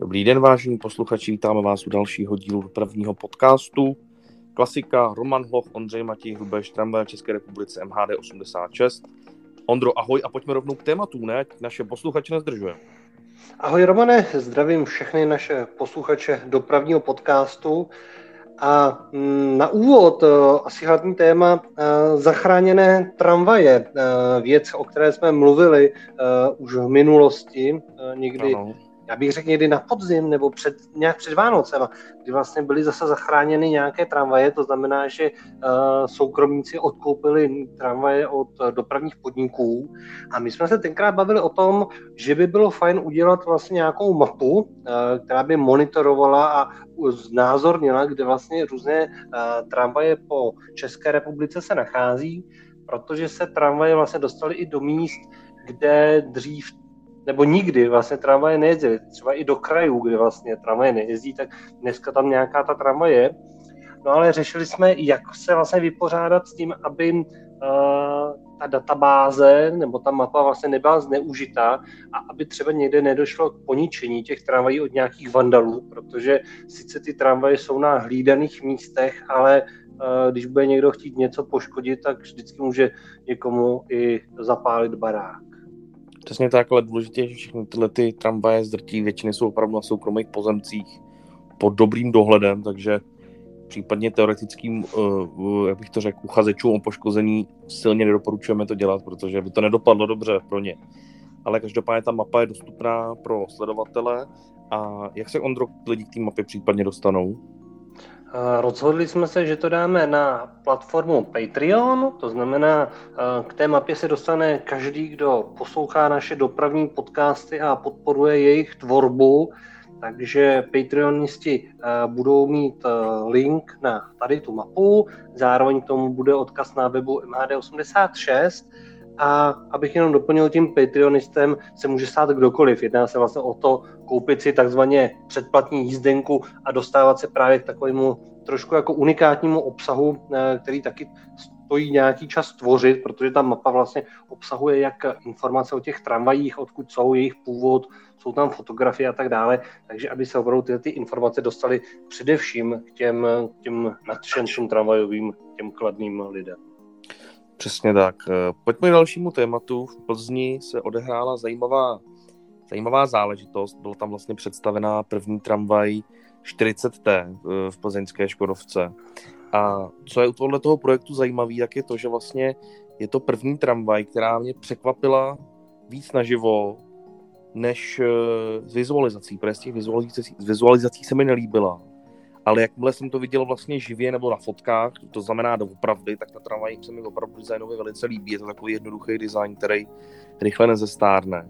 Dobrý den, vážení posluchači, vítáme vás u dalšího dílu prvního podcastu. Klasika, Roman Hoch, Ondřej Matěj Hrubeš, tramvaj České republice MHD 86. Ondro, ahoj a pojďme rovnou k tématu, ne? Naše posluchače nezdržuje. Ahoj Romane, zdravím všechny naše posluchače dopravního podcastu. A mm, na úvod eh, asi hlavní téma eh, zachráněné tramvaje, eh, věc, o které jsme mluvili už v minulosti, někdy ano já bych řekl někdy na podzim nebo před, nějak před Vánocem, kdy vlastně byly zase zachráněny nějaké tramvaje, to znamená, že uh, soukromníci odkoupili tramvaje od uh, dopravních podniků. A my jsme se tenkrát bavili o tom, že by bylo fajn udělat vlastně nějakou mapu, uh, která by monitorovala a znázornila, kde vlastně různé uh, tramvaje po České republice se nachází, protože se tramvaje vlastně dostaly i do míst, kde dřív nebo nikdy vlastně tramvaje nejezdily. Třeba i do krajů, kde vlastně tramvaje nejezdí, tak dneska tam nějaká ta tramvaj je. No ale řešili jsme, jak se vlastně vypořádat s tím, aby uh, ta databáze nebo ta mapa vlastně nebyla zneužitá a aby třeba někde nedošlo k poničení těch tramvají od nějakých vandalů, protože sice ty tramvaje jsou na hlídaných místech, ale uh, když bude někdo chtít něco poškodit, tak vždycky může někomu i zapálit barák. Přesně tak, ale důležité je, že všechny tyhle ty tramvaje z drtí většiny jsou opravdu na soukromých pozemcích pod dobrým dohledem, takže případně teoretickým, uh, jak bych to řekl, uchazečům o poškození silně nedoporučujeme to dělat, protože by to nedopadlo dobře pro ně. Ale každopádně ta mapa je dostupná pro sledovatele a jak se Ondro lidi k té mapě případně dostanou? Rozhodli jsme se, že to dáme na platformu Patreon, to znamená, k té mapě se dostane každý, kdo poslouchá naše dopravní podcasty a podporuje jejich tvorbu, takže Patreonisti budou mít link na tady tu mapu, zároveň k tomu bude odkaz na webu MHD86 a abych jenom doplnil tím Patreonistem, se může stát kdokoliv. Jedná se vlastně o to koupit si takzvaně předplatní jízdenku a dostávat se právě k takovému trošku jako unikátnímu obsahu, eh, který taky stojí nějaký čas tvořit, protože ta mapa vlastně obsahuje jak informace o těch tramvajích, odkud jsou, jejich původ, jsou tam fotografie a tak dále, takže aby se opravdu tyhle ty informace dostaly především k těm, k těm nadšencům tramvajovým, těm kladným lidem. Přesně tak. Eh, pojďme k dalšímu tématu. V Plzni se odehrála zajímavá, zajímavá záležitost. Byla tam vlastně představená první tramvaj 40T eh, v plzeňské Škodovce. A co je u tohle toho projektu zajímavé, tak je to, že vlastně je to první tramvaj, která mě překvapila víc naživo, než eh, vizualizací, protože z těch vizualizací, z vizualizací se mi nelíbila ale jakmile jsem to viděl vlastně živě nebo na fotkách, to znamená doopravdy, tak ta tramvaj se mi opravdu designově velice líbí. Je to takový jednoduchý design, který rychle nezestárne.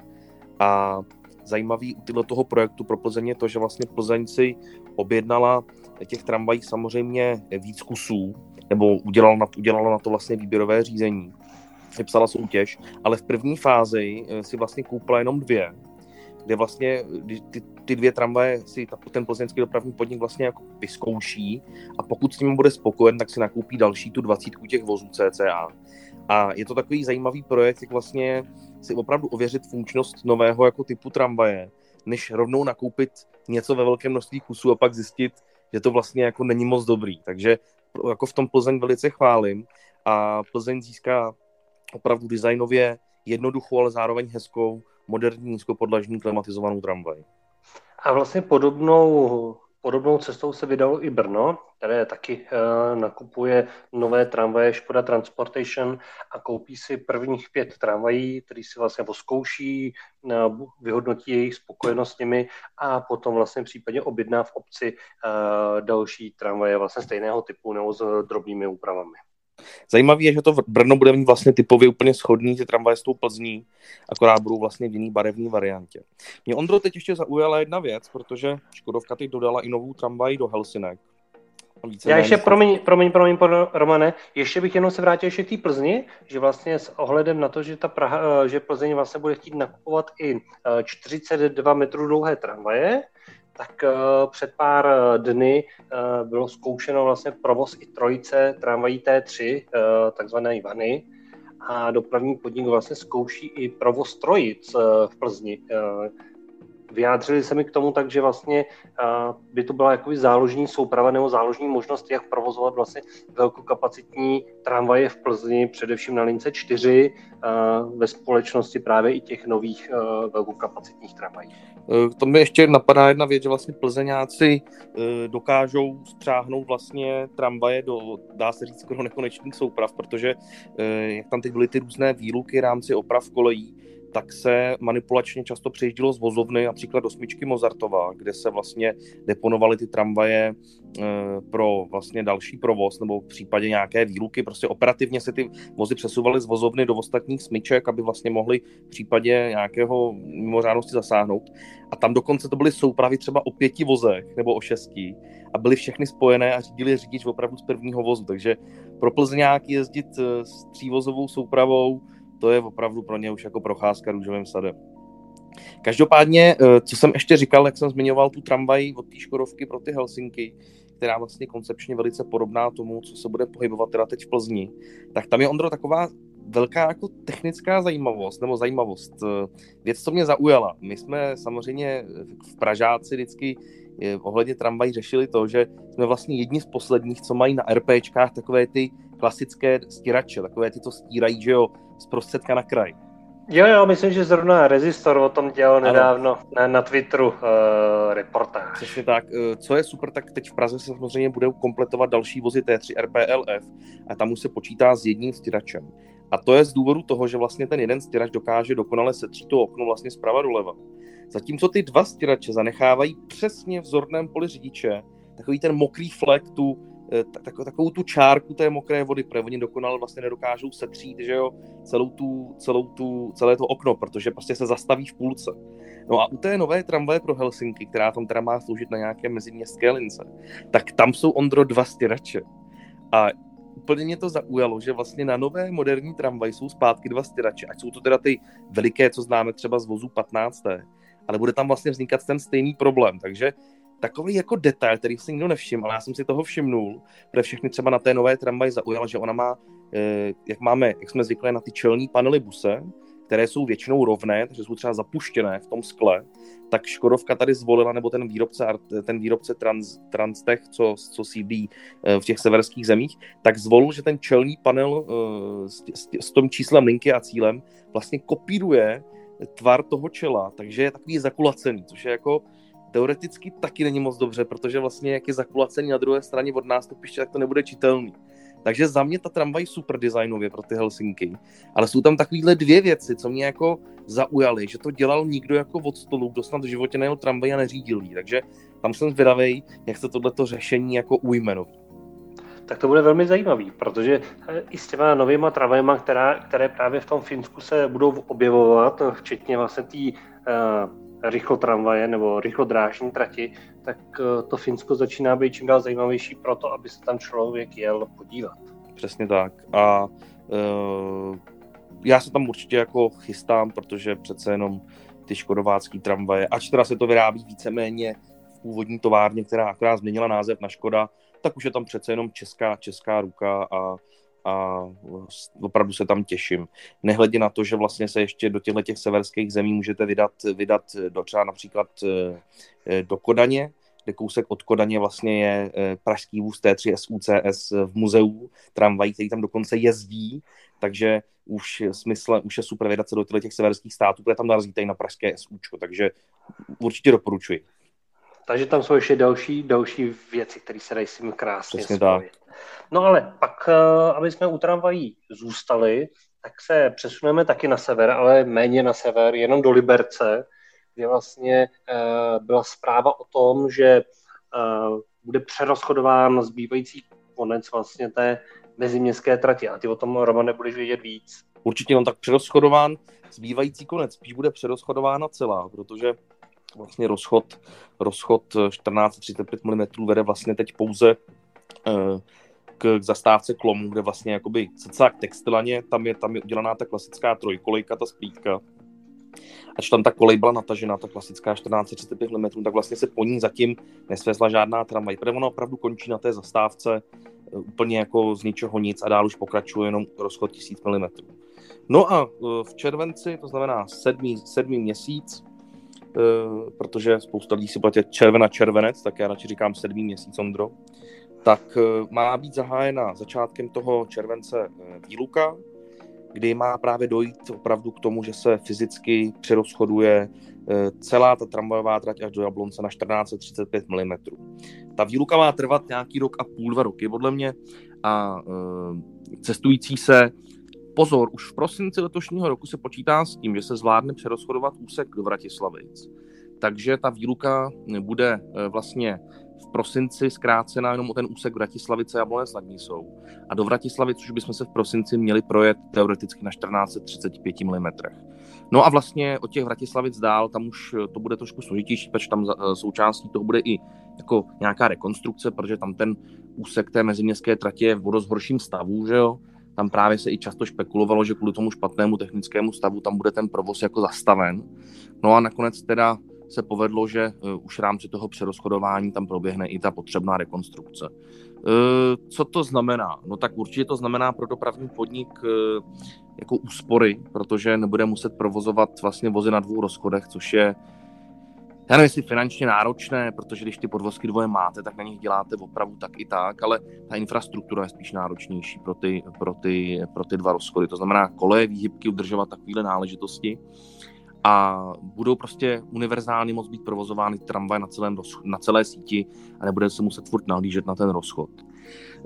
A zajímavý u tyhle toho projektu pro Plzeň je to, že vlastně Plzeň si objednala těch tramvají samozřejmě víc kusů, nebo udělala na, udělala na to vlastně výběrové řízení. Vypsala soutěž, ale v první fázi eh, si vlastně koupila jenom dvě, kde vlastně ty, ty dvě tramvaje si ta, ten plzeňský dopravní podnik vlastně jako vyzkouší a pokud s ním bude spokojen, tak si nakoupí další tu dvacítku těch vozů CCA. A je to takový zajímavý projekt, jak vlastně si opravdu ověřit funkčnost nového jako typu tramvaje, než rovnou nakoupit něco ve velkém množství kusů a pak zjistit, že to vlastně jako není moc dobrý. Takže jako v tom Plzeň velice chválím a Plzeň získá opravdu designově jednoduchou, ale zároveň hezkou moderní nízkopodlažní klimatizovanou tramvaj. A vlastně podobnou, podobnou cestou se vydalo i Brno, které taky uh, nakupuje nové tramvaje Škoda Transportation a koupí si prvních pět tramvají, který si vlastně poskouší, uh, vyhodnotí jejich spokojenost s nimi a potom vlastně případně objedná v obci uh, další tramvaje vlastně stejného typu nebo s drobnými úpravami. Zajímavé je, že to Brno bude mít vlastně typově úplně schodný ty tramvaje s tou Plzní, akorát budou vlastně v jiný barevné variantě. Mě Ondro teď ještě zaujala jedna věc, protože Škodovka teď dodala i novou tramvaj do Helsinek. Já ještě, promiň, promiň, promiň, Romane, ještě bych jenom se vrátil ještě k té Plzni, že vlastně s ohledem na to, že ta Praha, že Plzeň vlastně bude chtít nakupovat i 42 eh, metrů dlouhé tramvaje, tak uh, před pár eh, dny uh, bylo zkoušeno vlastně provoz i trojice tramvají T3, uh, takzvané Ivany, a dopravní podnik vlastně zkouší i provoz trojic v Plzni. Vyjádřili se mi k tomu tak, že vlastně by to byla jakoby záložní souprava nebo záložní možnost, jak provozovat vlastně velkokapacitní tramvaje v Plzni, především na lince 4, ve společnosti právě i těch nových velkokapacitních tramvají. To mi ještě napadá jedna věc, že vlastně plzeňáci dokážou střáhnout vlastně tramvaje do, dá se říct, skoro nekonečných souprav, protože jak tam teď byly ty různé výluky rámci oprav kolejí, tak se manipulačně často přejíždilo z vozovny, například do smyčky Mozartova, kde se vlastně deponovaly ty tramvaje e, pro vlastně další provoz nebo v případě nějaké výluky. Prostě operativně se ty vozy přesouvaly z vozovny do ostatních smyček, aby vlastně mohly v případě nějakého mimořádnosti zasáhnout. A tam dokonce to byly soupravy třeba o pěti vozech nebo o šesti a byly všechny spojené a řídili řidič opravdu z prvního vozu. Takže pro Plzňáky jezdit e, s třívozovou soupravou to je opravdu pro ně už jako procházka růžovým sadem. Každopádně, eh, co jsem ještě říkal, jak jsem zmiňoval tu tramvaj od té Škodovky pro ty Helsinky, která vlastně koncepčně velice podobná tomu, co se bude pohybovat teda teď v Plzni, tak tam je Ondro taková velká jako technická zajímavost, nebo zajímavost. Eh, věc, co mě zaujala. My jsme samozřejmě v Pražáci vždycky eh, ohledně tramvají řešili to, že jsme vlastně jedni z posledních, co mají na RPčkách takové ty klasické stírače, takové ty, co stírají, že jo, z prostředka na kraj. Jo, jo, myslím, že zrovna Rezistor o tom dělal nedávno na, na Twitteru uh, reportáž. Přesně tak. Uh, co je super, tak teď v Praze se samozřejmě budou kompletovat další vozy T3 RPLF a tam už se počítá s jedním stěračem. A to je z důvodu toho, že vlastně ten jeden stěrač dokáže dokonale setřít to okno vlastně zprava doleva. Zatímco ty dva stěrače zanechávají přesně v zorném poli řidiče takový ten mokrý flek, tu Eh, tak, takovou tu čárku té mokré vody, protože oni dokonale vlastně nedokážou setřít, že jo, celou tu, celou tu, celé to okno, protože prostě se zastaví v půlce. No a u té nové tramvaje pro Helsinky, která tam teda má sloužit na nějaké meziměstské lince, tak tam jsou Ondro dva stěrače. A úplně mě to zaujalo, že vlastně na nové moderní tramvaj jsou zpátky dva stěrače, ať jsou to teda ty veliké, co známe třeba z vozu 15. Ale bude tam vlastně vznikat ten stejný problém, takže takový jako detail, který si nikdo nevšiml, ale já jsem si toho všimnul, protože všechny třeba na té nové tramvaj zaujala, že ona má, eh, jak máme, jak jsme zvyklé na ty čelní panely buse, které jsou většinou rovné, takže jsou třeba zapuštěné v tom skle, tak Škodovka tady zvolila, nebo ten výrobce, ten výrobce Trans, Transtech, co, co sídlí eh, v těch severských zemích, tak zvolil, že ten čelní panel eh, s, s, s tím číslem linky a cílem vlastně kopíruje tvar toho čela, takže je takový zakulacený, což je jako teoreticky taky není moc dobře, protože vlastně jak je zakulacený na druhé straně od nástupiště, tak to nebude čitelný. Takže za mě ta tramvaj super designově pro ty Helsinky. Ale jsou tam takovéhle dvě věci, co mě jako zaujaly, že to dělal nikdo jako od stolu, kdo snad v životě nejel tramvaj a neřídil jí. Takže tam jsem zvědavý, jak se tohleto řešení jako ujme nový. Tak to bude velmi zajímavý, protože eh, i s těma novýma tramvajma, která, které právě v tom Finsku se budou objevovat, včetně vlastně té rychlotramvaje nebo rychlodrážní trati, tak eh, to Finsko začíná být čím dál zajímavější pro to, aby se tam člověk jel podívat. Přesně tak. A uh, já se tam určitě jako chystám, protože přece jenom ty škodovácký tramvaje, ač teda se to vyrábí víceméně v původní továrně, která akorát změnila název na Škoda, tak už je tam přece jenom česká, česká ruka a a opravdu se tam těším. Nehledě na to, že vlastně se ještě do těchto těch severských zemí můžete vydat, vydat do třeba například eh, eh, do Kodaně, kde kousek od Kodaně vlastně je eh, pražský vůz T3 SUCS v muzeu tramvají, který tam dokonce jezdí, takže už, smysl, už je super vydat se do těch severských států, které tam narazíte i na pražské SUčko, takže určitě doporučuji. Takže tam jsou ještě další, další věci, které se dají s tím krásně Přesně spojit. Tak. No ale pak, eh, aby jsme u tramvají zůstali, tak se přesuneme taky na sever, ale méně na sever, jenom do Liberce, kde vlastně eh, byla zpráva o tom, že eh, bude přerozchodován zbývající konec vlastně té meziměstské trati. A ty o tom, Roman, nebudeš vědět víc. Určitě, no tak přerozchodován zbývající konec, spíš bude přerozchodována celá, protože vlastně rozchod, rozchod 1435 mm vede vlastně teď pouze k, k zastávce Klomu, kde vlastně jakoby cca k textilaně, tam je, tam je udělaná ta klasická trojkolejka, ta splítka. Ač tam ta kolej byla natažená, ta klasická 1435 mm, tak vlastně se po ní zatím nesvezla žádná tramvaj, protože ona opravdu končí na té zastávce eh, úplně jako z ničeho nic a dál už pokračuje jenom rozchod 1000 mm. No a eh, v červenci, to znamená sedmý, sedmý měsíc, protože spousta lidí si platí červena červenec, tak já radši říkám sedmý měsíc, Ondro, tak má být zahájena začátkem toho července výluka, kdy má právě dojít opravdu k tomu, že se fyzicky přerozchoduje eh, celá ta tramvajová trať až do Jablonce na 1435 mm. Ta výluka má trvat nějaký rok a půl, dva roky podle mě a eh, cestující se Pozor, už v prosinci letošního roku se počítá s tím, že se zvládne přerozchodovat úsek do Vratislavic. Takže ta výluka bude eh, vlastně v prosinci zkrácená jenom o ten úsek Vratislavice a Jablonec nad Nisou. A do Vratislavic už bychom se v prosinci měli projet teoreticky na 1435 mm. No a vlastně od těch Vratislavic dál, tam už to bude trošku složitější, protože tam eh, součástí toho bude i jako nějaká rekonstrukce, protože tam ten úsek té meziměstské tratě je v dost horším stavu, že jo. Tam právě se i často špekulovalo, že kvůli tomu špatnému technickému stavu tam bude ten provoz jako zastaven. No a nakonec teda se povedlo, že uh, už v rámci toho přerozchodování tam proběhne i ta potřebná rekonstrukce. Uh, co to znamená? No tak určitě to znamená pro dopravní podnik uh, jako úspory, protože nebude muset provozovat vlastně vozy na dvou rozchodech, což je já nevím, jestli finančně náročné, protože když ty podvozky dvoje máte, tak na nich děláte opravu tak i tak, ale ta infrastruktura je spíš náročnější pro ty, pro ty, pro ty dva rozchody. To znamená koleje, výhybky, udržovat takovéhle náležitosti a budou prostě univerzálně moc být provozovány tramvaj na, celém, na celé síti a nebude se muset furt nahlížet na ten rozchod.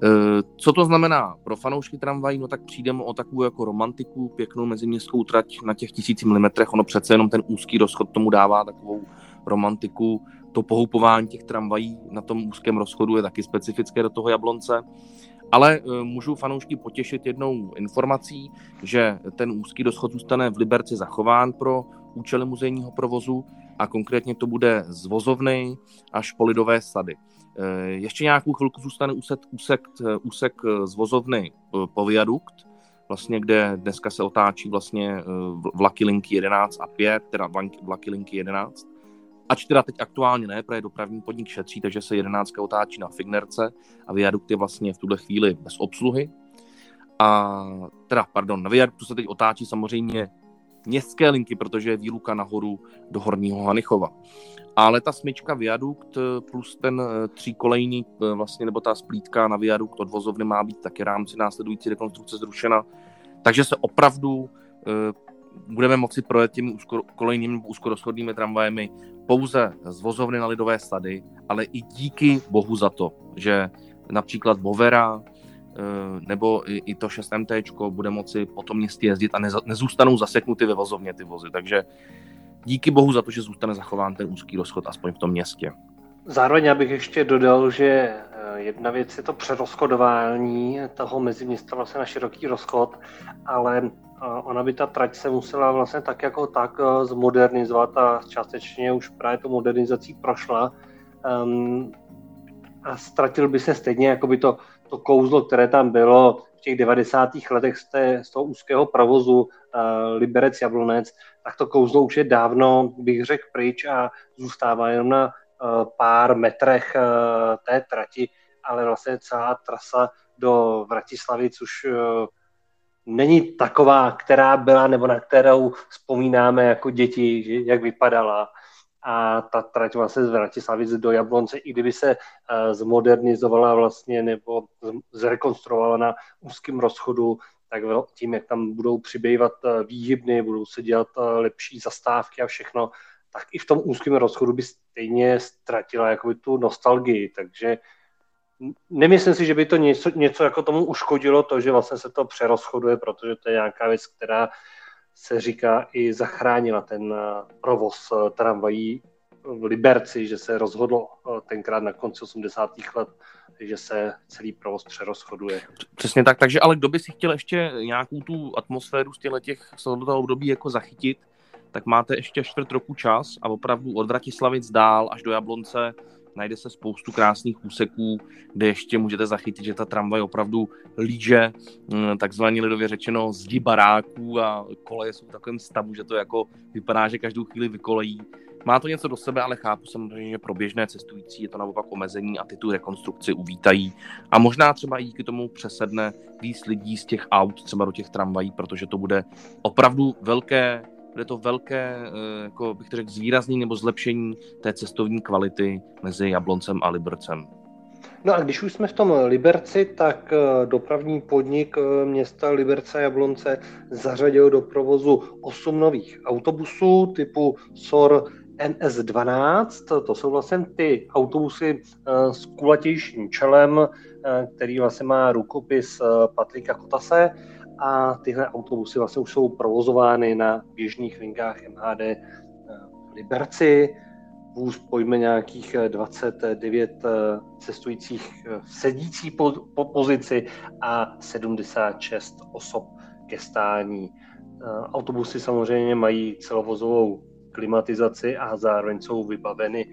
E, co to znamená pro fanoušky tramvají? No tak přijdeme o takovou jako romantiku, pěknou meziměstskou trať na těch tisíci milimetrech. Ono přece jenom ten úzký rozchod tomu dává takovou romantiku. To pohoupování těch tramvají na tom úzkém rozchodu je taky specifické do toho Jablonce. Ale e, můžu fanoušky potěšit jednou informací, že ten úzký rozchod zůstane v Liberci zachován pro účely muzejního provozu a konkrétně to bude z vozovny až po lidové sady. E, ještě nějakou chvilku zůstane úsek, úsek, úsek z vozovny po viadukt, vlastně kde dneska se otáčí vlastně vlaky linky 11 a 5, teda vlaky linky 11 Ač teda teď aktuálně ne, protože dopravní podnik šetří, takže se 11 otáčí na Fignerce a viadukt je vlastně v tuhle chvíli bez obsluhy. A teda, pardon, na viaduktu se teď otáčí samozřejmě městské linky, protože je výluka nahoru do Horního Hanichova. Ale ta smyčka viadukt plus ten eh, tříkolejný eh, vlastně, nebo ta splítka na viadukt od vozovny má být taky rámci následující rekonstrukce zrušena. Takže se opravdu eh, budeme moci projet těmi kolejnými úzkorozchodnými tramvajemi pouze z vozovny na Lidové sady, ale i díky bohu za to, že například Bovera nebo i to 6MT bude moci po tom městě jezdit a nezůstanou zaseknuty ve vozovně ty vozy. Takže díky bohu za to, že zůstane zachován ten úzký rozchod aspoň v tom městě. Zároveň bych ještě dodal, že eh, jedna věc je to přerozchodování toho meziměsta vlastně na široký rozchod, ale ona by ta trať se musela vlastně tak jako tak eh, zmodernizovat a částečně už právě to modernizací prošla. Um, a ztratil by se stejně jako by to, to kouzlo, které tam bylo v těch 90. letech z, té, z toho úzkého provozu uh, Liberec Jablonec, tak to kouzlo už je dávno, bych řekl, pryč a zůstává jenom na uh, pár metrech uh, té trati, ale vlastně celá trasa do Vratislavic už uh, není taková, která byla, nebo na kterou vzpomínáme jako děti, jak vypadala. A ta trať vlastně z Vratislavic do Jablonce, i kdyby se uh, zmodernizovala vlastně nebo zrekonstruovala na úzkém rozchodu, tak tím, jak tam budou přibývat uh, výhybny, budou se dělat uh, lepší zastávky a všechno, tak i v tom úzkém rozchodu by stejně ztratila jakoby tu nostalgii. Takže nemyslím si, že by to něco, něco jako tomu uškodilo, to, že vlastně se to přerozchoduje, protože to je nějaká věc, která se říká i zachránila ten eh, provoz eh, tramvají v Liberci, že se rozhodlo eh, tenkrát na konci 80. let, že se celý provoz přerozchoduje. Přesně tak, takže ale kdo by si chtěl ještě nějakou tu atmosféru z těchto těch toho období jako zachytit, tak máte ještě čtvrt roku čas a opravdu od Vratislavic dál až do Jablonce najde se spoustu krásných úseků, kde ještě můžete zachytit, že ta tramvaj opravdu líže mm, takzvaně lidově řečeno zdi baráků a koleje jsou v takovém stavu, že to jako vypadá, že každou chvíli vykolejí. Má to něco do sebe, ale chápu samozřejmě, že pro běžné cestující je to naopak omezení a ty tu rekonstrukci uvítají. A možná třeba i díky tomu přesedne víc lidí z těch aut třeba do těch tramvají, protože to bude opravdu velké bude to velké, jako bych to řekl, zvýraznění nebo zlepšení té cestovní kvality mezi Jabloncem a Libercem. No a když už jsme v tom Liberci, tak eh, dopravní podnik eh, města Liberce a Jablonce zařadil do provozu 8 nových autobusů typu SOR NS12. To jsou vlastně ty autobusy eh, s kulatějším čelem, který vlastně má rukopis Patrika Kotase a tyhle autobusy vlastně už jsou provozovány na běžných linkách MHD v Liberci vůz pojme nějakých 29 eh, eh, cestujících v sedící po, po pozici a 76 osob ke stání. Eh, autobusy samozřejmě mají celovozovou klimatizaci a zároveň jsou vybaveny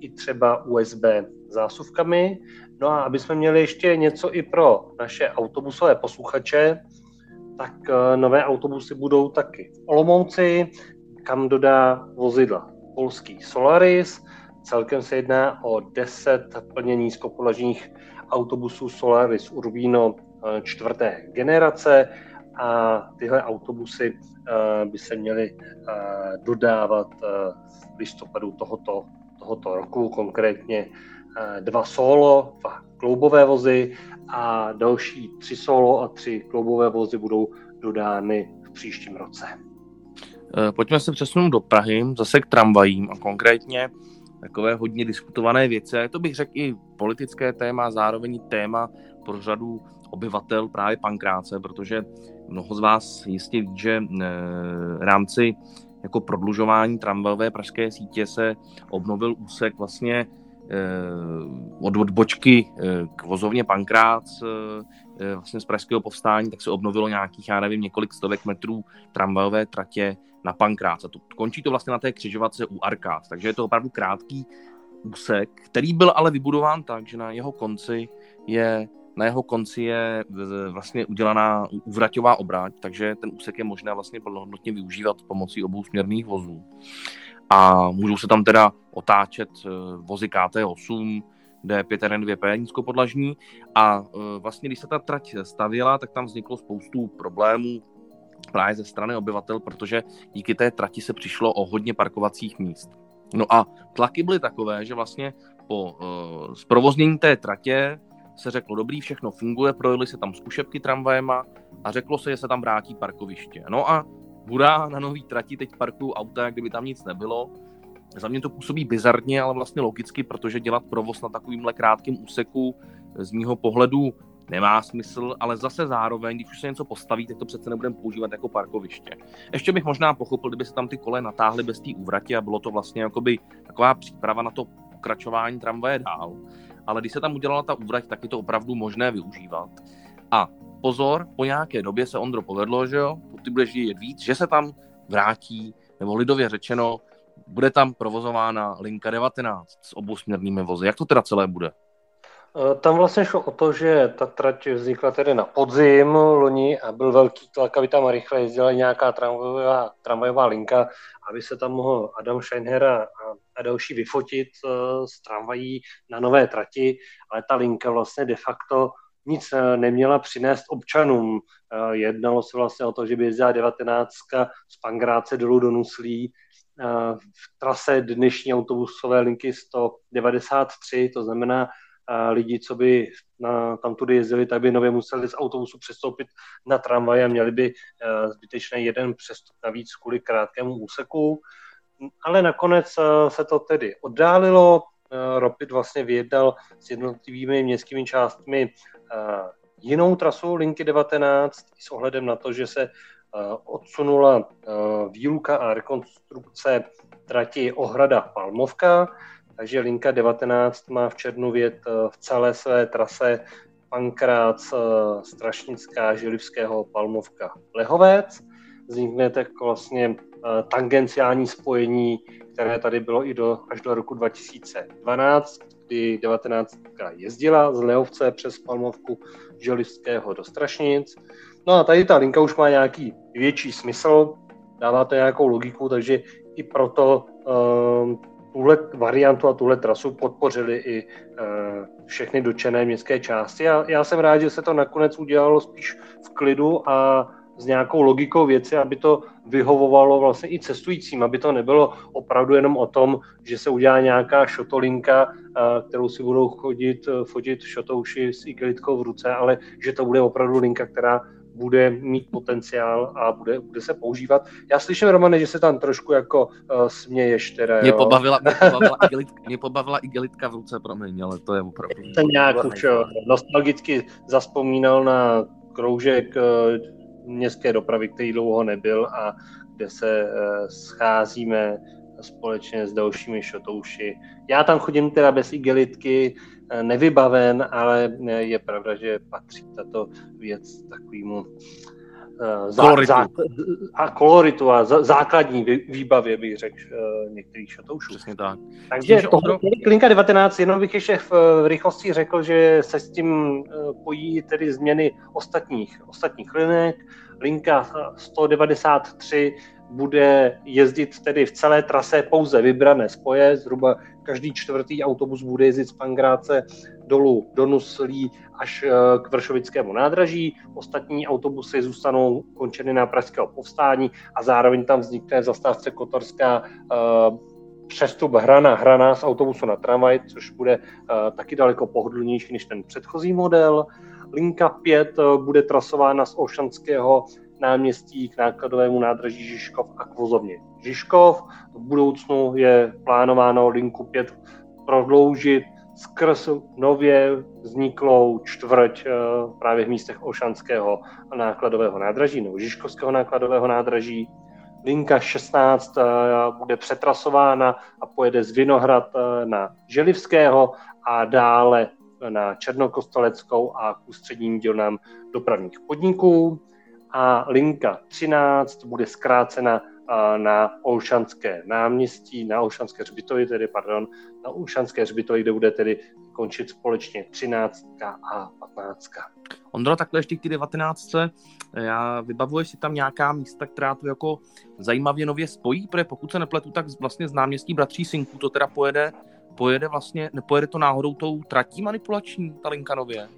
i třeba USB zásuvkami. No a aby jsme měli ještě něco i pro naše autobusové posluchače, tak nové autobusy budou taky v Olomouci, kam dodá vozidla polský Solaris. Celkem se jedná o 10 plně nízkopodlažních autobusů Solaris Urbino eh, čtvrté generace a tyhle autobusy eh, by se měly eh, dodávat v listopadu tohoto, tohoto roku, konkrétně dva solo, dva kloubové vozy a další tři solo a tři kloubové vozy budou dodány v příštím roce. Eh, pojďme se přesunout do Prahy, zase k tramvajím a konkrétně takové hodně diskutované věci. A to bych řekl i politické téma, zároveň téma pro řadu obyvatel právě Pankráce, protože mnoho z vás jistě ví, že eh, v rámci jako prodlužování tramvajové pražské sítě se obnovil úsek vlastně eh, od odbočky k vozovně Pankrác vlastně z pražského povstání, tak se obnovilo nějakých, já nevím, několik stovek metrů tramvajové tratě na Pankrác. A to, končí to vlastně na té křižovatce u Arkád, takže je to opravdu krátký úsek, který byl ale vybudován tak, že na jeho konci je na jeho konci je vlastně udělaná úvraťová obráť, takže ten úsek je možné vlastně plnohodnotně využívat pomocí obou směrných vozů. A můžou se tam teda otáčet eh, vozy KT8, D5 nízkopodlažní a eh, vlastně když se ta trať stavěla, tak tam vzniklo spoustu problémů, právě ze strany obyvatel, protože díky té trati se přišlo o hodně parkovacích míst. No a tlaky byly takové, že vlastně po uh, zprovoznění té tratě se řeklo, dobrý, všechno funguje, projeli se tam zkušebky tramvajema a řeklo se, že se tam vrátí parkoviště. No a hurá, na nový trati teď parkují auta, jak kdyby tam nic nebylo. Za mě to působí bizarně, ale vlastně logicky, protože dělat provoz na takovýmhle krátkém úseku z mýho pohledu nemá smysl, ale zase zároveň, když už se něco postaví, tak to přece nebudeme používat jako parkoviště. Ještě bych možná pochopil, kdyby se tam ty kole natáhly bez té úvratě a bylo to vlastně jakoby taková příprava na to pokračování tramvaje dál. Ale když se tam udělala ta úvrať, tak je to opravdu možné využívat. A pozor, po nějaké době se Ondro povedlo, že jo, ty budeš vidět víc, že se tam vrátí, nebo lidově řečeno, bude tam provozována linka 19 s obousměrnými vozy. Jak to teda celé bude? Eh, tam vlastně šlo o to, že ta trať vznikla tedy na podzim loni a byl velký tlak, aby tam rychle jezdila nějaká tramvajová, tramvajová linka, aby se tam mohl Adam Scheinher a, a další vyfotit uh, z tramvají na nové trati, ale ta linka vlastně de facto nic uh, neměla přinést občanům. Uh, jednalo se vlastně o to, že by jezdila 19 z Pangráce dolů do Nuslí, v trase dnešní autobusové linky 193, to znamená lidi, co by na, tam tudy jezdili, tak by nově museli z autobusu přestoupit na tramvaj a měli by zbytečný jeden přestup navíc kvůli krátkému úseku. Ale nakonec se to tedy oddálilo. Ropit vlastně vyjednal s jednotlivými městskými částmi jinou trasu linky 19 s ohledem na to, že se odsunula výluka a rekonstrukce trati Ohrada Palmovka, takže linka 19 má v červnu vět eh, v celé své trase Pankrác, eh, Strašnická, Žilivského, Palmovka, Lehovec. Vznikne tak vlastně eh, tangenciální spojení, které tady bylo i do, až do roku 2012, kdy 19 jezdila z Lehovce přes Palmovku Želivského do Strašnic. No a tady ta linka už má nějaký větší smysl, dává to nějakou logiku, takže i proto um, tuhle variantu a tuhle trasu podpořili i uh, všechny dočené městské části. A já jsem rád, že se to nakonec udělalo spíš v klidu a s nějakou logikou věci, aby to vyhovovalo vlastně i cestujícím, aby to nebylo opravdu jenom o tom, že se udělá nějaká šotolinka, kterou si budou chodit, fotit šotouši s igelitkou v ruce, ale že to bude opravdu linka, která bude mít potenciál a bude, bude se používat. Já slyším, Romane, že se tam trošku jako uh, směješ teda, mě pobavila, mě, pobavila igelitka, mě pobavila igelitka v ruce, promiň, ale to je opravdu... Ten nějak už eh, nostalgicky zaspomínal na kroužek uh, městské dopravy, který dlouho nebyl a kde se uh, scházíme společně s dalšími šotouši. Já tam chodím teda bez igelitky, Eh, nevybaven, ale eh, je pravda, že patří tato věc takovému eh, koloritu. Zá, a koloritu a základní výbavě, bych řekl, některých šatoušů. Přesně tak. Takže to odro... Klinka 19, jenom bych ještě v rychlosti řekl, že se s tím pojí tedy změny ostatních, ostatních linek. Linka 193 bude jezdit tedy v celé trase pouze vybrané spoje, zhruba každý čtvrtý autobus bude jezdit z Pangráce dolů do Nuslí až eh, k Vršovickému nádraží. Ostatní autobusy zůstanou končeny na Pražského povstání a zároveň tam vznikne zastávce Kotorská uh, přestup hrana hrana z autobusu na tramvaj, což bude uh, taky daleko pohodlnější než ten předchozí model. Linka 5 uh, bude trasována z Ošanského náměstí k nákladovému nádraží Žižkov a k vozovně Žižkov. V budoucnu je plánováno linku 5 prodloužit skrz nově vzniklou čtvrť eh, právě v místech Ošanského nákladového nádraží nebo Žižkovského nákladového nádraží. Linka 16 eh, bude přetrasována a pojede z Vinohrad eh, na Želivského a dále na Černokostaleckou a k ústředním dílnám dopravních podniků a linka 13 bude zkrácena na Olšanské náměstí, na Olšanské hřbitově, tedy, pardon, na Olšanské hřbitově, kde bude tedy končit společně 13 a 15. Ondro, takhle ještě k ty 19. Já vybavuješ si tam nějaká místa, která to jako zajímavě nově spojí, protože pokud se nepletu, tak vlastně z náměstí Bratří Synků to teda pojede, pojede vlastně, nepojede to náhodou tou tratí manipulační, ta linka nově?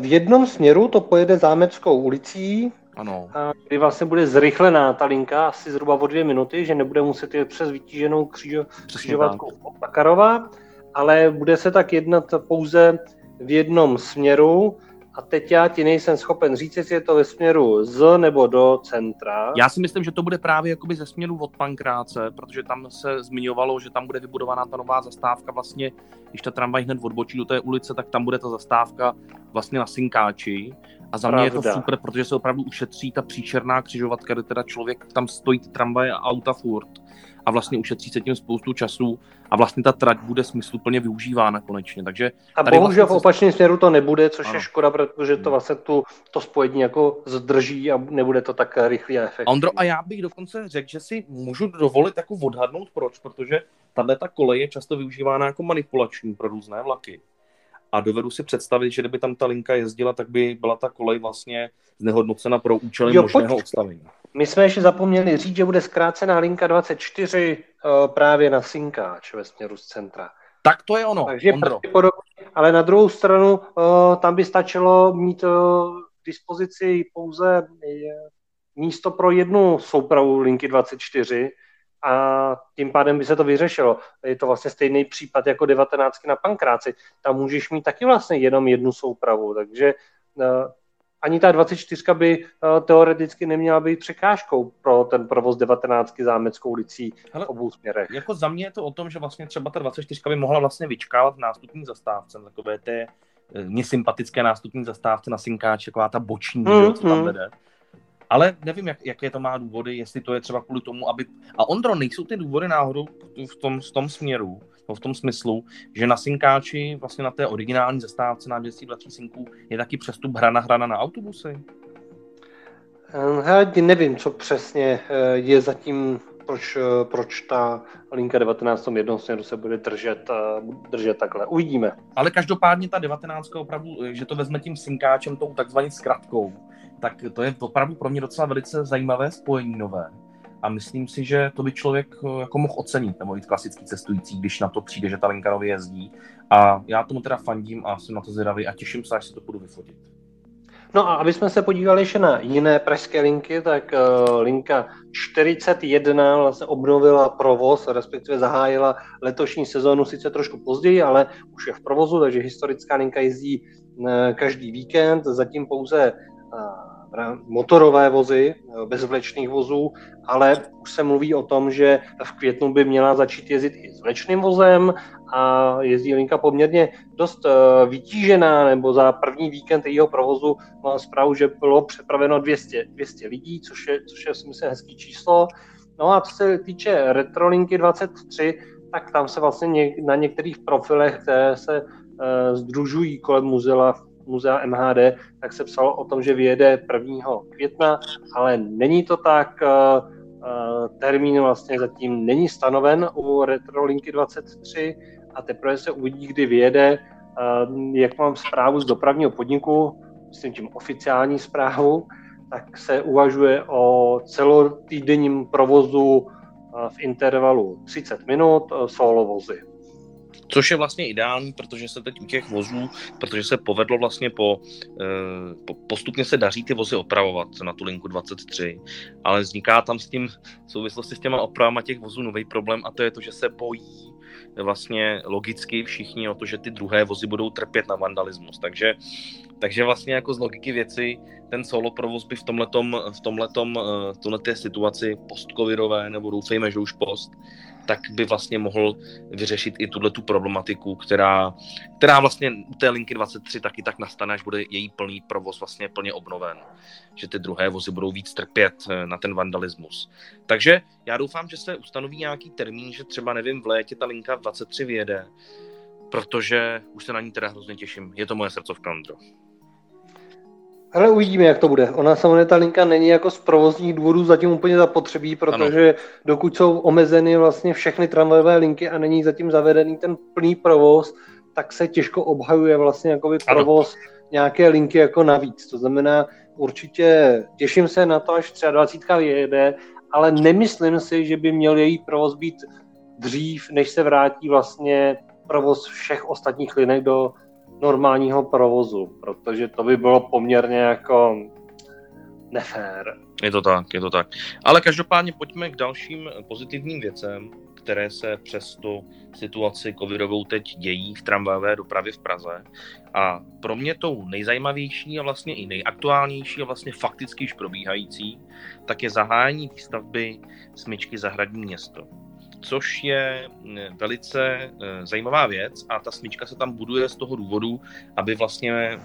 V jednom směru to pojede zámeckou ulicí, ano. kdy vlastně bude zrychlená ta linka asi zhruba o dvě minuty, že nebude muset jít přes vytíženou křížo, křižovatkou Takarova, ale bude se tak jednat pouze v jednom směru a teď já ti nejsem schopen říct, jestli je to ve směru z nebo do centra. Já si myslím, že to bude právě jakoby ze směru od Pankráce, protože tam se zmiňovalo, že tam bude vybudovaná ta nová zastávka vlastně, když ta tramvaj hned odbočí do té ulice, tak tam bude ta zastávka vlastně na Synkáči a za Pravda. mě je to super, protože se opravdu ušetří ta příčerná křižovatka, kde teda člověk tam stojí ty tramvaje a auta furt a vlastně ušetří se tím spoustu času a vlastně ta trať bude smysluplně využívána konečně. Takže a bohužel vlastně... v opačném směru to nebude, což ano. je škoda, protože to hmm. vlastně tu, to spojení jako zdrží a nebude to tak rychlý a efektivní. Ondro, a já bych dokonce řekl, že si můžu dovolit jako odhadnout proč, protože tahle ta kolej je často využívána jako manipulační pro různé vlaky. A dovedu si představit, že kdyby tam ta linka jezdila, tak by byla ta kolej vlastně znehodnocena pro účely jo, možného pojď. odstavení. My jsme ještě zapomněli říct, že bude zkrácená linka 24 uh, eh, právě na Synkáč ve směru z centra. Tak to je ono, Takže ale na druhou stranu uh, tam by stačilo mít uh, k dispozici pouze místo pro jednu soupravu linky 24, a tím pádem by se to vyřešilo. Je to vlastně stejný případ jako 19 na Pankráci. Tam můžeš mít taky vlastně jenom jednu soupravu, takže uh, ani ta 24 by uh, teoreticky neměla být překážkou pro ten provoz 19 zámeckou ulicí v obou směrech. Jako za mě je to o tom, že vlastně třeba ta 24 by mohla vlastně vyčkávat v nástupní zastávce, takové té eh, mně sympatické nástupní zastávce na Synkáč, taková ta boční, mm, že, co tam mm. Ale nevím, jak, jaké to má důvody, jestli to je třeba kvůli tomu, aby... A Ondro, nejsou ty důvody náhodou v tom, v tom směru, v tom smyslu, že na Synkáči, vlastně na té originální zastávce náměstí Bratří Synků, je taky přestup hrana hrana na autobusy? Ehm, já nevím, co přesně eh, je zatím, proč, eh, proč ta linka 19 v jednom směru se bude držet, eh, držet takhle. Uvidíme. Ale každopádně ta 19 opravdu, že to vezme tím synkáčem, tou takzvanou zkratkou, tak to je opravdu pro mě docela velice zajímavé spojení nové. A myslím si, že to by člověk eh, jako mohl ocenit, nebo i klasický cestující, když na to přijde, že ta linka nově jezdí. A já tomu teda fandím a jsem na to zvědavý a těším se, až si to budu vyfotit. No a aby jsme se podívali ještě na jiné pražské linky, tak uh, linka 41 vlastně obnovila provoz, respektive zahájila letošní sezónu sice trošku později, ale už je v provozu, takže historická linka jezdí uh, každý víkend, zatím pouze motorové vozy, bez vlečných vozů, ale už se mluví o tom, že v květnu by měla začít jezdit i s vlečným vozem a jezdí linka poměrně dost eh, vytížená, nebo za první víkend jejího provozu mám zprávu, že bylo přepraveno 200, 200 lidí, což je, což je myslím hezký číslo. No a co se týče Retrolinky 23, tak tam se vlastně na některých profilech, které se združují kolem muzea, muzea MHD, tak se psalo o tom, že vyjede 1. května, ale není to tak. Uh, termín vlastně zatím není stanoven u Retrolinky 23 a teprve se uvidí, kdy vyjede. Jak mám zprávu z dopravního podniku, myslím tím oficiální zprávu, tak se uvažuje o celotýdenním provozu v intervalu 30 minut solo vozy. Což je vlastně ideální, protože se teď u těch vozů, protože se povedlo vlastně po, eh, po postupně se daří ty vozy opravovat na tu linku 23, ale vzniká tam s tím v souvislosti s těma opravama těch vozů nový problém a to je to, že se bojí vlastně logicky všichni o to, že ty druhé vozy budou trpět na vandalismus. Takže, takže vlastně jako z logiky věci ten solo provoz by v tomhletom, v tomhletom, v eh, tomhleté situaci postcovidové, nebo doufejme, že už post, tak by vlastně mohl vyřešit i tuhle tu problematiku, která, která vlastně u té linky 23 taky tak nastane, až bude její plný provoz vlastně plně obnoven. Že ty druhé vozy budou víc trpět eh, na ten vandalismus. Takže já doufám, že se ustanoví nějaký termín, že třeba nevím, v létě ta linka 23 vyjede, protože už se na ní teda hrozně těším. Je to moje srdcovka, Andro. Ale uvidíme, jak to bude. Ona samozřejmě ta linka není jako z provozních důvodů zatím úplně zapotřebí, protože ano. dokud jsou omezeny vlastně všechny tramvajové linky a není zatím zavedený ten plný provoz, tak se těžko obhajuje vlastně jakoby provoz ano. nějaké linky jako navíc. To znamená, určitě těším se na to, až třeba 20 vyjede, ale nemyslím si, že by měl její provoz být dřív, než se vrátí vlastně provoz všech ostatních linek do normálního provozu, protože to by bylo poměrně jako nefér. Je to tak, je to tak. Ale každopádně pojďme k dalším pozitivním věcem, které se přes tu situaci covidovou teď dějí v tramvajové dopravě v Praze. A pro mě tou nejzajímavější a vlastně i nejaktuálnější a vlastně fakticky již probíhající, tak je zahájení výstavby smyčky Zahradní město což je mm, velice eh, zajímavá věc a ta smyčka se tam buduje z toho důvodu, aby vlastně eh,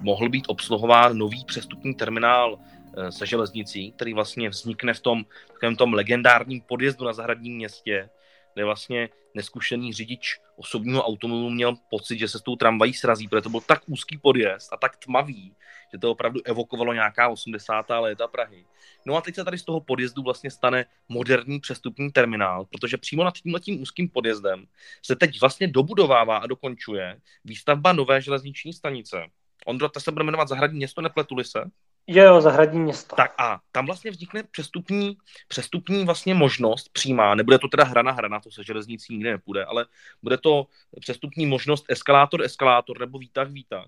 mohl být obsluhován nový přestupní terminál eh, se železnicí, který vlastně vznikne v tom, v tom legendárním podjezdu na zahradním městě, kde vlastně neskušený řidič osobního automobilu měl pocit, že se s tou tramvají srazí, protože to byl tak úzký podjezd a tak tmavý, že to opravdu evokovalo nějaká 80. léta Prahy. No a teď se tady z toho podjezdu vlastně stane moderní přestupní terminál, protože přímo nad tímhle tím úzkým podjezdem se teď vlastně dobudovává a dokončuje výstavba nové železniční stanice. Ondro, ta se bude jmenovat Zahradní město, nepletuli se? Jo, jo, zahradní město. Tak a tam vlastně vznikne přestupní, přestupní vlastně možnost přímá, nebude to teda hrana hrana, to se železnicí nikdy nepůjde, ale bude to přestupní možnost eskalátor, eskalátor nebo výtah, výtah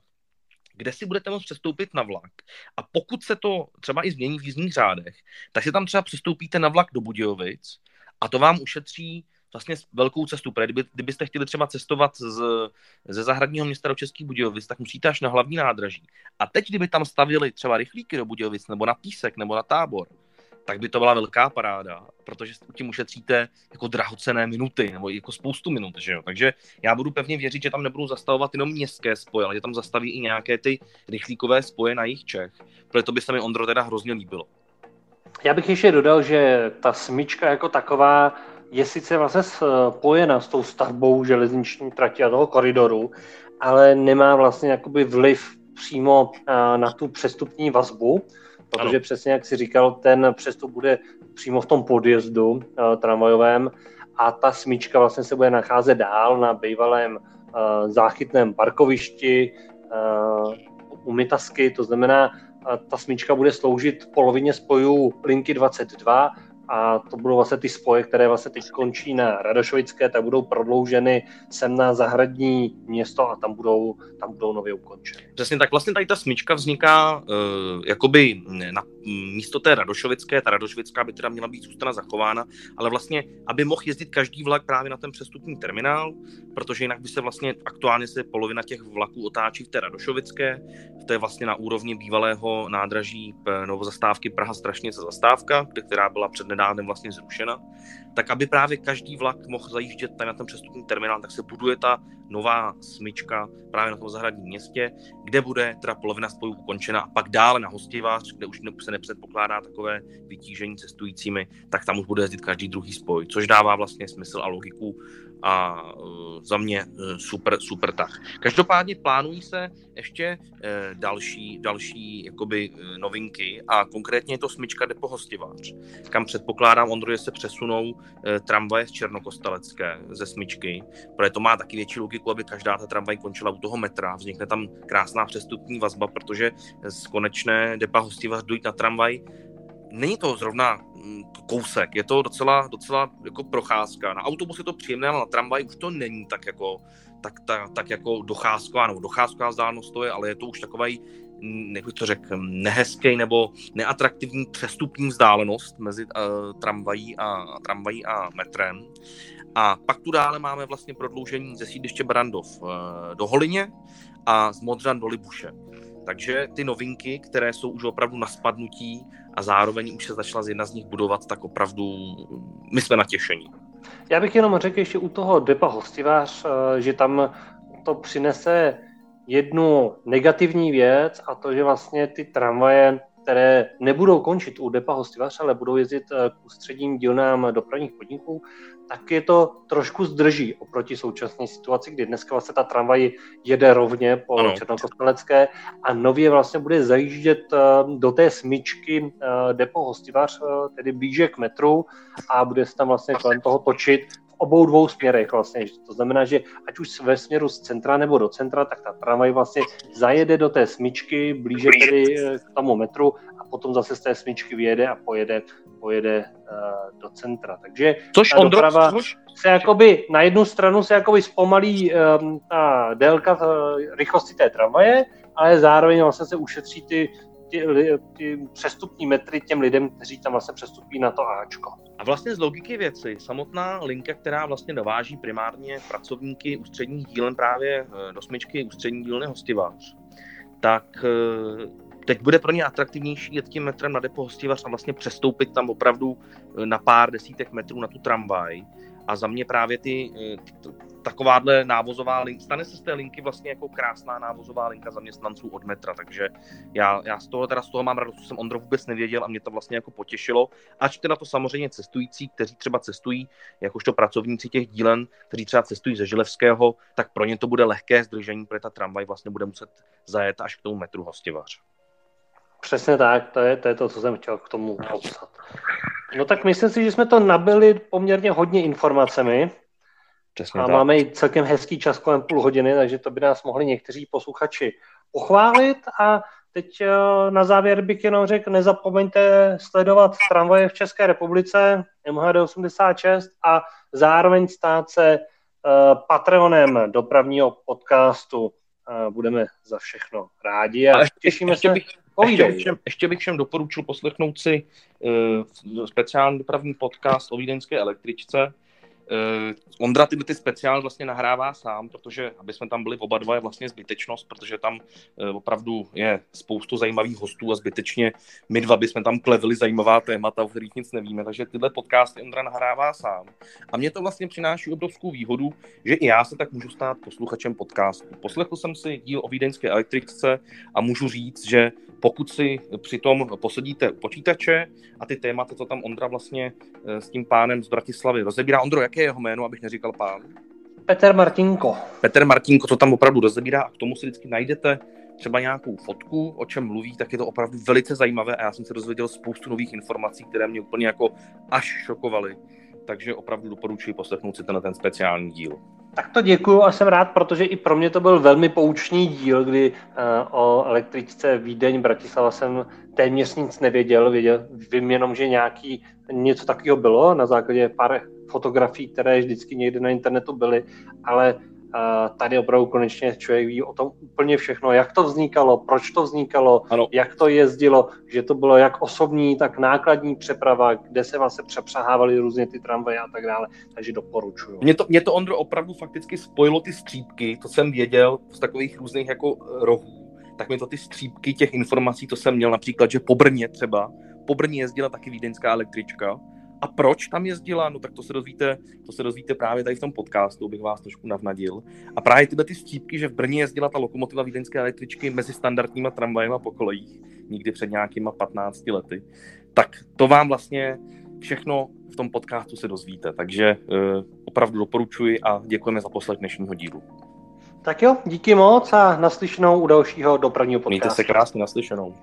kde si budete moct přestoupit na vlak. A pokud se to třeba i změní v jízdních řádech, tak si tam třeba přestoupíte na vlak do Budějovic a to vám ušetří vlastně velkou cestu. Protože kdyby, kdybyste chtěli třeba cestovat z, ze zahradního města do Českých Budějovic, tak musíte až na hlavní nádraží. A teď, kdyby tam stavili třeba rychlíky do Budějovic, nebo na Písek, nebo na Tábor, tak by to byla velká paráda, protože tím ušetříte jako drahocené minuty, nebo jako spoustu minut, že jo. Takže já budu pevně věřit, že tam nebudou zastavovat jenom městské spoje, ale že tam zastaví i nějaké ty rychlíkové spoje na jejich Čech, protože to by se mi Ondro teda hrozně líbilo. Já bych ještě dodal, že ta smyčka jako taková je sice vlastně spojena s tou stavbou železniční trati a toho koridoru, ale nemá vlastně jakoby vliv přímo na tu přestupní vazbu, protože ano. přesně jak si říkal, ten přestup bude přímo v tom podjezdu uh, tramvajovém a ta smyčka vlastně se bude nacházet dál na bývalém záchytném parkovišti u Mitasky, to znamená, ta smyčka bude sloužit polovině spojů linky 22 a to budou vlastně ty spoje, které vlastně teď končí na Radošovické, tak budou prodlouženy sem na zahradní město a tam budou, tam budou nově ukončeny. Přesně tak, vlastně tady ta smyčka vzniká uh, jakoby na místo té Radošovické, ta Radošovická by teda měla být zůstana zachována, ale vlastně, aby mohl jezdit každý vlak právě na ten přestupní terminál, protože jinak by se vlastně aktuálně se polovina těch vlaků otáčí v té Radošovické, to je vlastně na úrovni bývalého nádraží novozastávky Praha Strašnice zastávka, která byla přednedávnem vlastně zrušena, tak aby právě každý vlak mohl zajíždět tady na ten přestupní terminál, tak se buduje ta nová smyčka právě na tom zahradním městě, kde bude teda polovina spojů ukončena. A pak dále na Hostivář, kde už se nepředpokládá takové vytížení cestujícími, tak tam už bude jezdit každý druhý spoj, což dává vlastně smysl a logiku a uh, za mě uh, super, super tah. Každopádně plánují se ještě uh, další, další jakoby, novinky a konkrétně je to smyčka Depo Hostivář, kam předpokládám, Ondro, že se přesunou tramvaje z Černokostelecké ze smyčky, protože to má taky větší logiku, aby každá ta tramvaj končila u toho metra, vznikne tam krásná přestupní vazba, protože z konečné Depa Hostivář dojít na tramvaj není to zrovna mm, kousek, je to docela, docela jako procházka. Na autobus je to příjemné, ale na tramvaj už to není tak jako, tak, tak, tak jako docházková, nebo docházková vzdálenost to je, ale je to už takový, mm, jak bych to řekl, nehezký nebo neatraktivní přestupní vzdálenost mezi uh, tramvají a, tramvají a metrem. A pak tu dále máme vlastně prodloužení ze sídliště Brandov uh, do Holině a z Modřan do Libuše. Takže ty novinky, které jsou už opravdu na spadnutí a zároveň už se začala z jedna z nich budovat, tak opravdu my jsme natěšení. Já bych jenom řekl ještě u toho Depa Hostivář, eh, že tam to přinese jednu negativní věc a to, že vlastně ty tramvaje které nebudou končit u depa hostivař, ale budou jezdit eh, k ústředním dílnám dopravních podniků, tak je to trošku zdrží oproti současné situaci, kdy dneska vlastně ta tramvaj jede rovně po ano. Černokostelecké a nově vlastně bude zajíždět eh, do té smyčky eh, depo hostivař, tedy blíže k metru a bude se tam vlastně kolem toho točit obou dvou směrech vlastně. To znamená, že ať už ve směru z centra nebo do centra, tak ta tramvaj vlastně zajede do té smyčky, blíže tedy eh, k tomu metru a potom zase z té smyčky vyjede a pojede, pojede uh, do centra. Takže což ta doprava což... se jakoby na jednu stranu se jakoby zpomalí um, ta délka uh, rychlosti té tramvaje, ale zároveň vlastně se ušetří ty ty, ty přestupní metry těm lidem, kteří tam vlastně přestupí na to Ačko. A vlastně z logiky věci, samotná linka, která vlastně dováží primárně pracovníky ústředních dílen právě eh, do smyčky ústřední dílny hostivář, tak eh, teď bude pro ně atraktivnější jet tím metrem na depo hostivař a vlastně přestoupit tam opravdu eh, na pár desítek metrů na tu tramvaj. A za mě právě ty, takováhle návozová linka, stane se z té linky vlastně jako krásná návozová linka zaměstnanců od metra, takže já, já z toho, teda z toho mám radost, jsem Ondro vůbec nevěděl a mě to vlastně jako potěšilo, ač teda to samozřejmě cestující, kteří třeba cestují, jakožto pracovníci těch dílen, kteří třeba cestují ze Žilevského, tak pro ně to bude lehké zdržení, protože ta tramvaj vlastně bude muset zajet až k tomu metru Hostivař. Přesně tak, to je, to je to, co jsem chtěl k tomu popsat. No tak myslím si, že jsme to nabili poměrně hodně informacemi. Přesně a tak. máme i celkem hezký čas kolem půl hodiny, takže to by nás mohli někteří posluchači pochválit. A teď eh, na závěr bych jenom řekl, nezapomeňte sledovat tramvaje v České republice, MHD 86 a zároveň stát se uh, Patreonem dopravního podcastu. Uh, budeme za všechno rádi a, a ještě, těšíme ještě se. Bych, ještě, bych všem, ještě bych všem doporučil poslechnout si uh, speciální dopravní podcast o vídeňské električce, Ondra tyhle ty speciál vlastně nahrává sám, protože aby jsme tam byli oba dva je vlastně zbytečnost, protože tam uh, opravdu je spoustu zajímavých hostů a zbytečně my dva bychom tam klevili zajímavá témata, o kterých nic nevíme, takže tyhle podcasty Ondra nahrává sám. A mě to vlastně přináší obrovskou výhodu, že i já se tak můžu stát posluchačem podcastu. Poslechl jsem si díl o vídeňské elektrice a můžu říct, že pokud si přitom posadíte počítače a ty témata, co tam Ondra vlastně eh, s tím pánem z Bratislavy rozebírá. Ondro, jaké je jeho jméno, abych neříkal pán? Petr Martinko. Petr Martinko to tam opravdu rozebírá a k tomu si vždycky najdete třeba nějakou fotku, o čem mluví, tak je to opravdu velice zajímavé a já jsem se dozvěděl spoustu nových informací, které mě úplně jako až šokovaly. Takže opravdu doporučuji poslechnout si ten, ten speciální díl. Tak to děkuju a jsem rád, protože i pro mě to byl velmi poučný díl, kdy uh, o električce Vídeň Bratislava jsem téměř nic nevěděl. Věděl, vím jenom, že nějaký něco takového bylo na základě pár fotografií, které vždycky někde na internetu byly, ale tady opravdu konečně člověk ví o tom úplně všechno, jak to vznikalo, proč to vznikalo, ano. jak to jezdilo, že to bylo jak osobní, tak nákladní přeprava, kde se vlastně přepřahávaly různě ty tramvaje a tak dále, takže doporučuju. Mě to, mě to Ondro opravdu fakticky spojilo ty střípky, to jsem věděl z takových různých jako rohů, tak mi to ty střípky těch informací, to jsem měl například, že po Brně třeba, po Brně jezdila taky vídeňská električka, a proč tam jezdila? No tak to se dozvíte, to se dozvíte právě tady v tom podcastu, bych vás trošku navnadil. A právě tyhle ty střípky, že v Brně jezdila ta lokomotiva vídeňské električky mezi standardníma tramvajema po kolejích, nikdy před nějakýma 15 lety, tak to vám vlastně všechno v tom podcastu se dozvíte. Takže uh, opravdu doporučuji a děkujeme za poslech dnešního dílu. Tak jo, díky moc a naslyšenou u dalšího dopravního podcastu. Mějte se krásně naslyšenou.